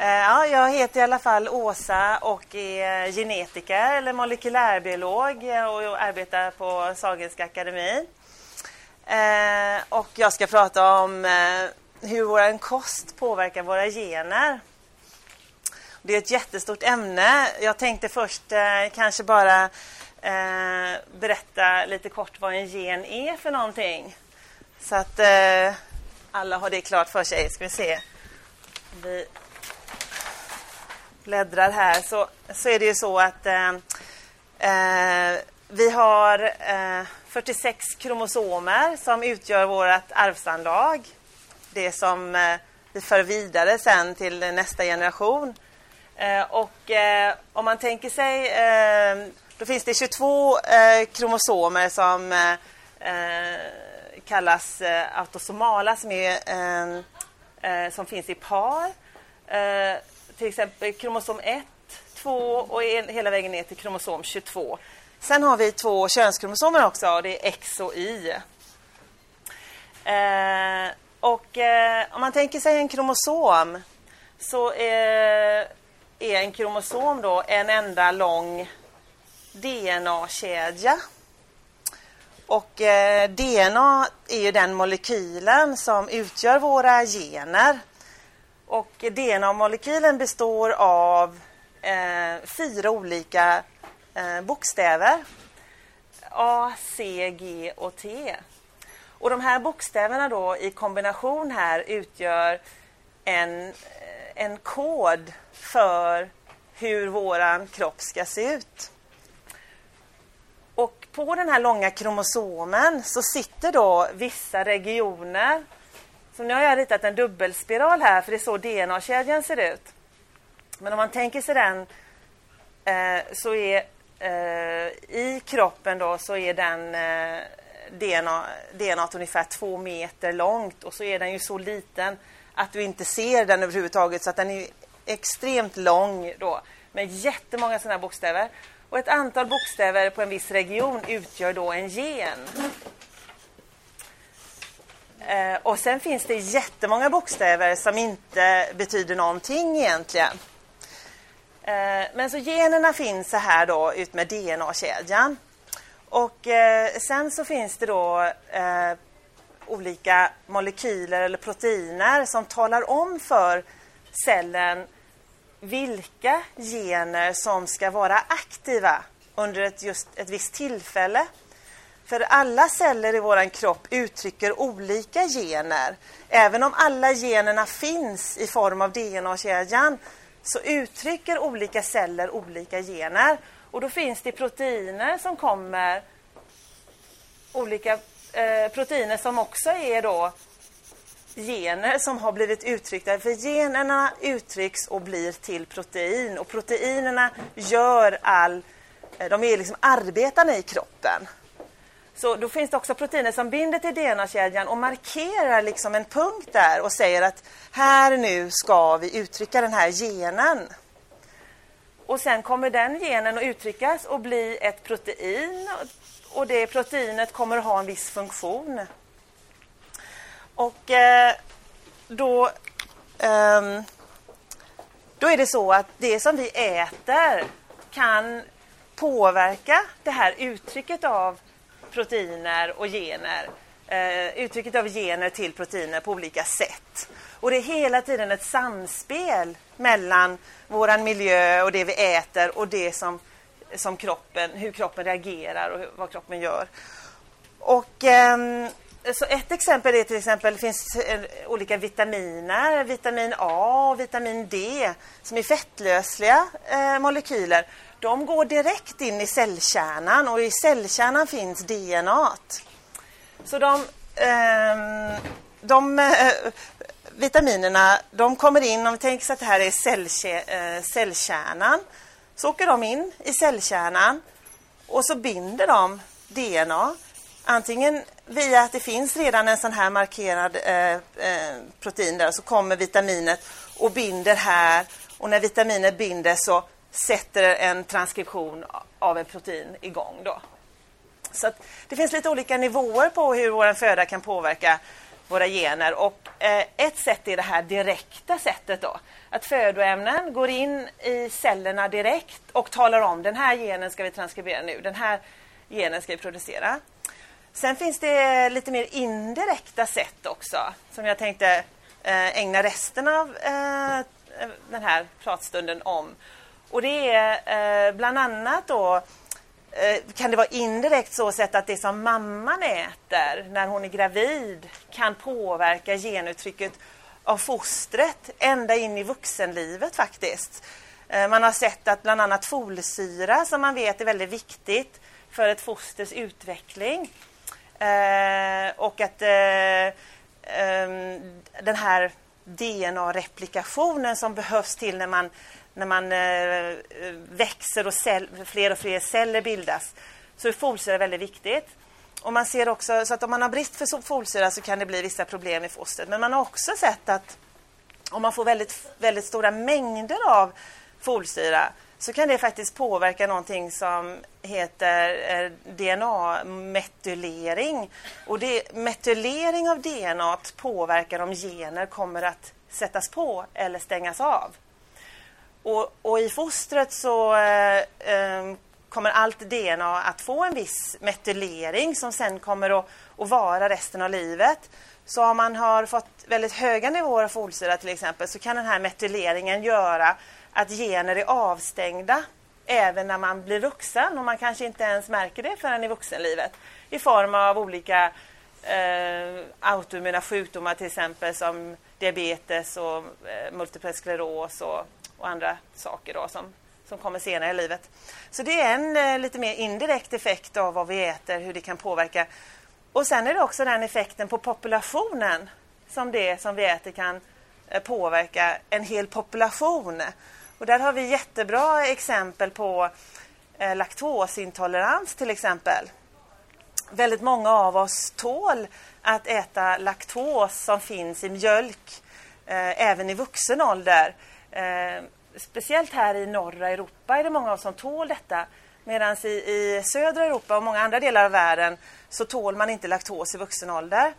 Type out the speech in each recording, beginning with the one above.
Eh, ja, jag heter i alla fall Åsa och är eh, genetiker eller molekylärbiolog eh, och arbetar på Sahlgrenska akademin. Och jag ska prata om hur vår kost påverkar våra gener. Det är ett jättestort ämne. Jag tänkte först kanske bara berätta lite kort vad en gen är för någonting. Så att alla har det klart för sig. Ska vi se. Vi bläddrar här så, så är det ju så att eh, eh vi har eh, 46 kromosomer som utgör vårt arvsanlag. Det som eh, vi för vidare sen till nästa generation. Eh, och eh, om man tänker sig, eh, då finns det 22 eh, kromosomer som eh, kallas autosomala som, är, som finns i par Eh, till exempel kromosom 1, 2 och en, hela vägen ner till kromosom 22. Sen har vi två könskromosomer också, och det är X och Y. Eh, och eh, om man tänker sig en kromosom så är, är en kromosom då en enda lång DNA-kedja. Och eh, DNA är ju den molekylen som utgör våra gener. Och DNA-molekylen består av eh, fyra olika eh, bokstäver. A, C, G och T. Och de här bokstäverna då i kombination här utgör en, eh, en kod för hur våran kropp ska se ut. Och på den här långa kromosomen så sitter då vissa regioner så nu har jag ritat en dubbelspiral här för det är så DNA-kedjan ser ut. Men om man tänker sig den eh, så är eh, i kroppen då så är den eh, DNA, DNA ungefär två meter långt och så är den ju så liten att du inte ser den överhuvudtaget så att den är extremt lång då med jättemånga sådana här bokstäver. Och ett antal bokstäver på en viss region utgör då en gen. Eh, och sen finns det jättemånga bokstäver som inte betyder någonting egentligen. Eh, men så generna finns så här då utmed DNA-kedjan. Och eh, sen så finns det då eh, olika molekyler eller proteiner som talar om för cellen vilka gener som ska vara aktiva under ett, just ett visst tillfälle för alla celler i vår kropp uttrycker olika gener. Även om alla generna finns i form av DNA-kedjan så uttrycker olika celler olika gener. Och då finns det proteiner som kommer, olika eh, proteiner som också är då gener som har blivit uttryckta. För generna uttrycks och blir till protein och proteinerna gör all, eh, de är liksom arbetarna i kroppen. Så då finns det också proteiner som binder till DNA-kedjan och markerar liksom en punkt där och säger att här nu ska vi uttrycka den här genen. Och sen kommer den genen att uttryckas och bli ett protein och det proteinet kommer att ha en viss funktion. Och eh, då, eh, då är det så att det som vi äter kan påverka det här uttrycket av proteiner och gener. Eh, uttrycket av gener till proteiner på olika sätt. Och det är hela tiden ett samspel mellan vår miljö och det vi äter och det som, som kroppen, hur kroppen reagerar och vad kroppen gör. Och eh, så ett exempel är till exempel det finns eh, olika vitaminer, vitamin A och vitamin D som är fettlösliga eh, molekyler de går direkt in i cellkärnan och i cellkärnan finns DNA. Så de, eh, de eh, vitaminerna de kommer in, om vi tänker så att det här är cellkä, eh, cellkärnan, så åker de in i cellkärnan och så binder de DNA. Antingen via att det finns redan en sån här markerad eh, eh, protein där så kommer vitaminet och binder här och när vitaminet binder så sätter en transkription av ett protein igång. Då. Så det finns lite olika nivåer på hur vår föda kan påverka våra gener. Och eh, ett sätt är det här direkta sättet då. att födoämnen går in i cellerna direkt och talar om den här genen ska vi transkribera nu, den här genen ska vi producera. Sen finns det lite mer indirekta sätt också som jag tänkte eh, ägna resten av eh, den här pratstunden om. Och det är eh, bland annat då eh, kan det vara indirekt så sätt att det som mamman äter när hon är gravid kan påverka genuttrycket av fostret ända in i vuxenlivet faktiskt. Eh, man har sett att bland annat folsyra som man vet är väldigt viktigt för ett fosters utveckling eh, och att ehm, den här DNA-replikationen som behövs till när man, när man eh, växer och cell, fler och fler celler bildas så är folsyra väldigt viktigt. Och man ser också så att om man har brist för folsyra så kan det bli vissa problem i fostret. Men man har också sett att om man får väldigt, väldigt stora mängder av folsyra så kan det faktiskt påverka någonting som heter eh, DNA-metylering. Och det, metylering av DNA påverkar om gener kommer att sättas på eller stängas av. Och, och i fostret så eh, eh kommer allt DNA att få en viss metylering som sen kommer att, att vara resten av livet. Så om man har fått väldigt höga nivåer av folsyra till exempel så kan den här metyleringen göra att gener är avstängda även när man blir vuxen och man kanske inte ens märker det förrän i vuxenlivet i form av olika eh, autoimmuna sjukdomar till exempel som diabetes och eh, multipel skleros och, och, andra saker då, som, som kommer senare i livet. Så det är en eh, lite mer indirekt effekt av vad vi äter, hur det kan påverka. Och sen är det också den effekten på populationen som det som vi äter kan eh, påverka en hel population. Och där har vi jättebra exempel på eh, laktosintolerans till exempel. Väldigt många av oss tål att äta laktos som finns i mjölk eh, även i vuxen ålder. Eh, speciellt här i norra Europa är det många av oss som tål detta. Medan i, i södra Europa och många andra delar av världen så tål man inte laktos i vuxen ålder.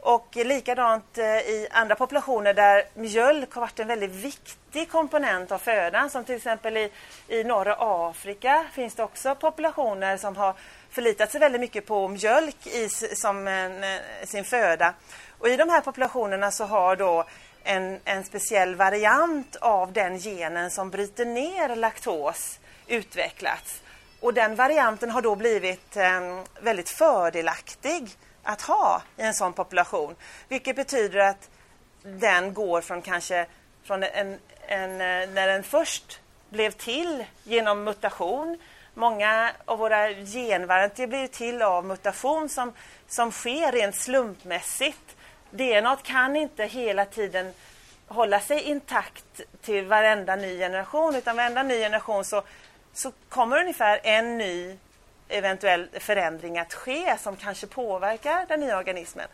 Och likadant eh, i andra populationer där mjölk har varit en väldigt viktig komponent av födan. Som till exempel i, i norra Afrika finns det också populationer som har förlitat sig väldigt mycket på mjölk i, som en, eh, sin föda. Och i de här populationerna så har då en, en speciell variant av den genen som bryter ner laktos utvecklats. Och den varianten har då blivit eh, väldigt fördelaktig att ha i en sån population. Vilket betyder att den går från kanske från en, en, eh, när den först blev till genom mutation. Många av våra genvarianter blir till av mutation som, som sker rent slumpmässigt. DNA kan inte hela tiden hålla sig intakt till varenda ny generation utan varenda ny generation så, så kommer ungefär en ny eventuell förändring att ske som kanske påverkar den nya organismen.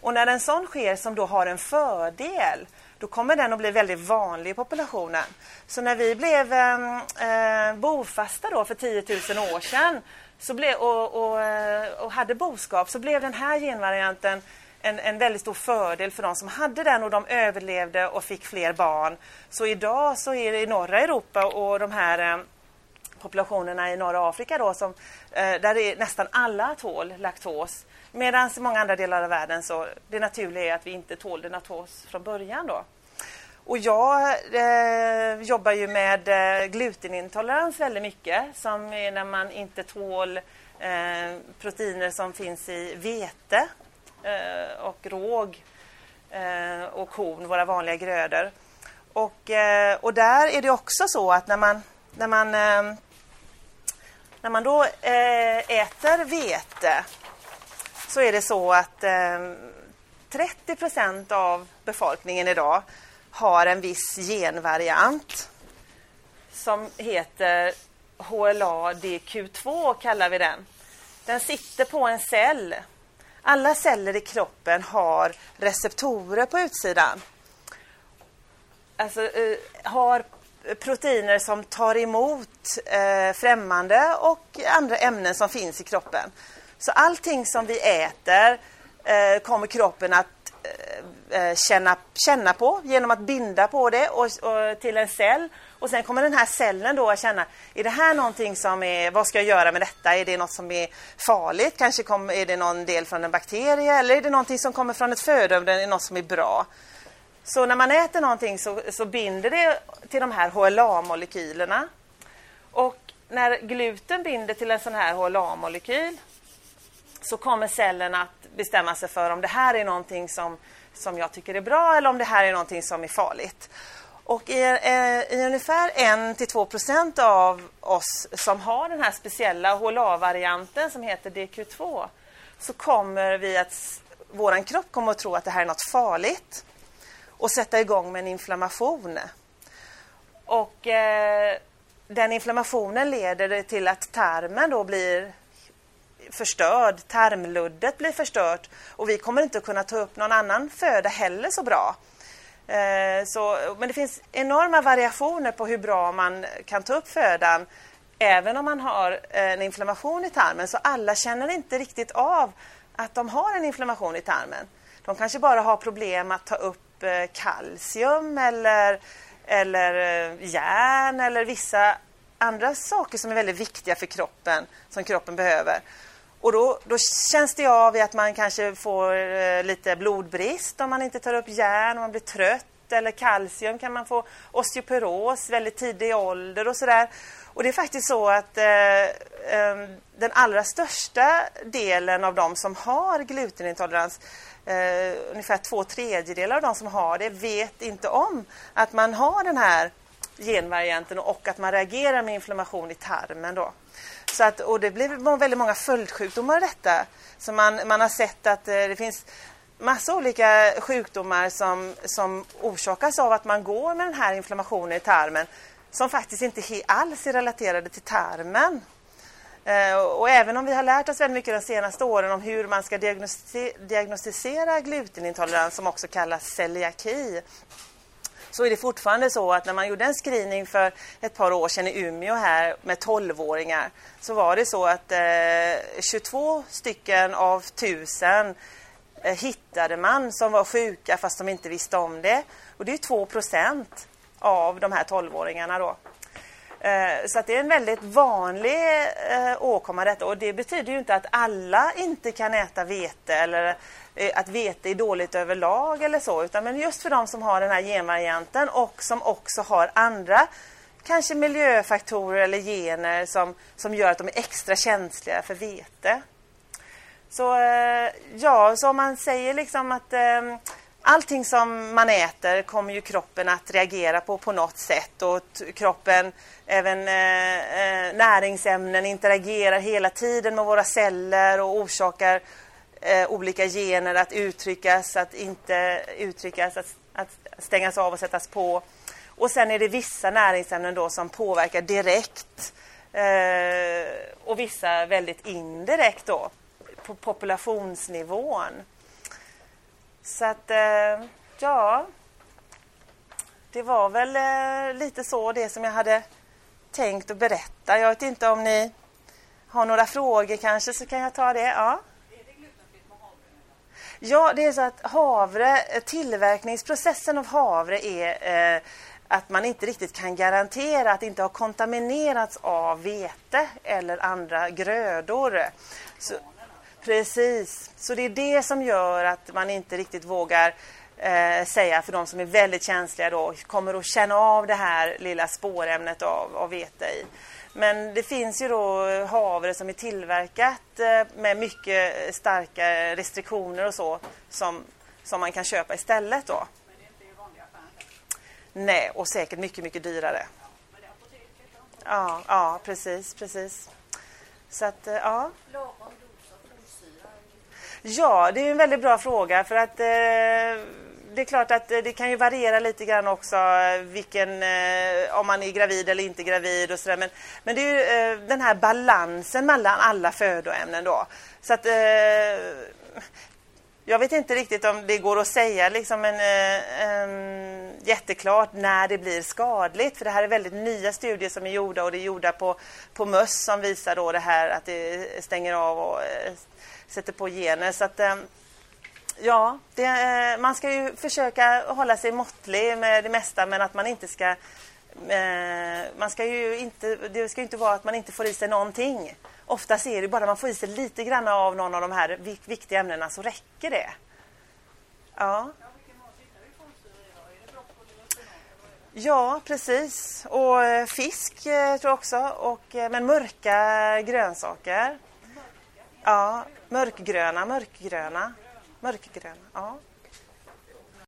Och när en sån sker som då har en fördel då kommer den att bli väldigt vanlig i populationen. Så när vi blev ehm, eh, bofasta då för 10 000 år sedan så ble, och, och, eh, och, hade boskap så blev den här genvarianten en, en väldigt stor fördel för de som hade den och de överlevde och fick fler barn. Så idag så är det i norra Europa och de här eh, populationerna i norra Afrika då, som, eh, där är nästan alla tål laktos. Medan i många andra delar av världen så det naturliga är att vi inte tål denatos från början. Då. Och jag eh, jobbar ju med eh, glutenintolerans väldigt mycket som är när man inte tål eh, proteiner som finns i vete eh, och råg eh, och korn, våra vanliga grödor. Och, eh, och där är det också så att när man, när man eh, när man då eh, äter vete så är det så att ehm, 30 procent av befolkningen idag har en viss genvariant som heter HLA-DQ2 kallar vi den. Den sitter på en cell. Alla celler i kroppen har receptorer på utsidan. Alltså eh, har proteiner som tar emot eh, främmande och andra ämnen som finns i kroppen. Så allting som vi äter eh, kommer kroppen att eh, eh, känna, känna på genom att binda på det och, och, till en cell. Och sen kommer den här cellen då att känna, är det här någonting som är, vad ska jag göra med detta? Är det något som är farligt? Kanske kom, är det någon del från en bakterie eller är det någonting som kommer från ett födoämne, är något som är bra? Så när man äter någonting så, så binder det till de här HLA-molekylerna. Och när gluten binder till en sån här HLA-molekyl så kommer cellen att bestämma sig för om det här är någonting som, som jag tycker är bra eller om det här är någonting som är farligt. Och i, eh, i ungefär 1-2 procent av oss som har den här speciella HLA-varianten som heter DQ2 så kommer vi att, vår kropp kommer att tro att det här är något farligt och sätta igång med en inflammation. Och eh, den inflammationen leder till att tarmen då blir förstörd, tarmluddet blir förstört och vi kommer inte att kunna ta upp någon annan föda heller så bra. Eh, så, men det finns enorma variationer på hur bra man kan ta upp födan även om man har eh, en inflammation i tarmen. Så alla känner inte riktigt av att de har en inflammation i tarmen. De kanske bara har problem att ta upp eh, kalcium eller, eller eh, järn eller vissa andra saker som är väldigt viktiga för kroppen, som kroppen behöver. Och då, då känns det av i att man kanske får eh, lite blodbrist om man inte tar upp järn, om man blir trött eller kalcium kan man få osteoporos väldigt tidig ålder och sådär. Och det är faktiskt så att eh, eh, den allra största delen av de som har glutenintolerans eh, ungefär två tredjedelar av de som har det vet inte om att man har den här genvarianten och att man reagerar med inflammation i tarmen. Då. Så att, och det blir väldigt många följdsjukdomar i detta. Så man, man har sett att eh, det finns massa olika sjukdomar som, som orsakas av att man går med den här inflammationen i tarmen som faktiskt inte alls är relaterade till tarmen. Eh, och även om vi har lärt oss väldigt mycket de senaste åren om hur man ska diagnostisera glutenintolerans som också kallas celiaki så är det fortfarande så att när man gjorde en screening för ett par år sedan i Umeå här med 12-åringar så var det så att eh, 22 stycken av 1000 eh, hittade man som var sjuka fast de inte visste om det. Och det är 2 procent av de här 12-åringarna då. Eh, så att det är en väldigt vanlig eh, åkomma detta och det betyder ju inte att alla inte kan äta vete eller eh, att vete är dåligt överlag eller så, utan men just för de som har den här genvarianten och som också har andra kanske miljöfaktorer eller gener som, som gör att de är extra känsliga för vete. Så ja, så om man säger liksom att eh, allting som man äter kommer ju kroppen att reagera på på något sätt och kroppen, även eh, eh, näringsämnen interagerar hela tiden med våra celler och orsakar eh, olika gener att uttryckas, att inte uttryckas, att, att stängas av och sättas på. Och sen är det vissa näringsämnen då som påverkar direkt eh, och vissa väldigt indirekt då på populationsnivån. Så att, eh, ja, det var väl eh, lite så det som jag hade tänkt att berätta. Jag vet inte om ni har några frågor kanske så kan jag ta det. Ja. Ja, det är så att havre, tillverkningsprocessen av havre är eh, att man inte riktigt kan garantera att det inte har kontaminerats av vete eller andra grödor. Så, precis, så det är det som gör att man inte riktigt vågar eh, säga för de som är väldigt känsliga då kommer att känna av det här lilla spårämnet av, av vete i. Men det finns ju då havre som är tillverkat eh, med mycket starka restriktioner och så som, som man kan köpa istället då. Men det är inte i vanliga affärer? Nej, och säkert mycket, mycket dyrare. Ja, ja, precis, precis. Så att, eh, ja. Ja, det är en väldigt bra fråga för att eh, det är klart att eh, det kan ju variera lite grann också eh, vilken, eh, om man är gravid eller inte gravid och sådär. Men, men det är ju eh, den här balansen mellan alla födoämnen då. Så att eh, jag vet inte riktigt om det går att säga liksom en, en, eh, ehm, jätteklart när det blir skadligt. För det här är väldigt nya studier som är gjorda och det är gjorda på, på möss som visar då det här att det stänger av och sätter på gener. Så att, ehm, Ja, det, eh, man ska ju försöka hålla sig måttlig med det mesta men att man inte ska... Eh, man ska ju inte, det ska ju inte vara att man inte får i sig någonting. Oftast är det bara man får i sig lite grann av någon av de här viktiga ämnena så räcker det. Ja. Ja, precis. Och eh, fisk tror jag också. Och, men mörka grönsaker. Ja, mörkgröna, mörkgröna. Mörkgröna, ja.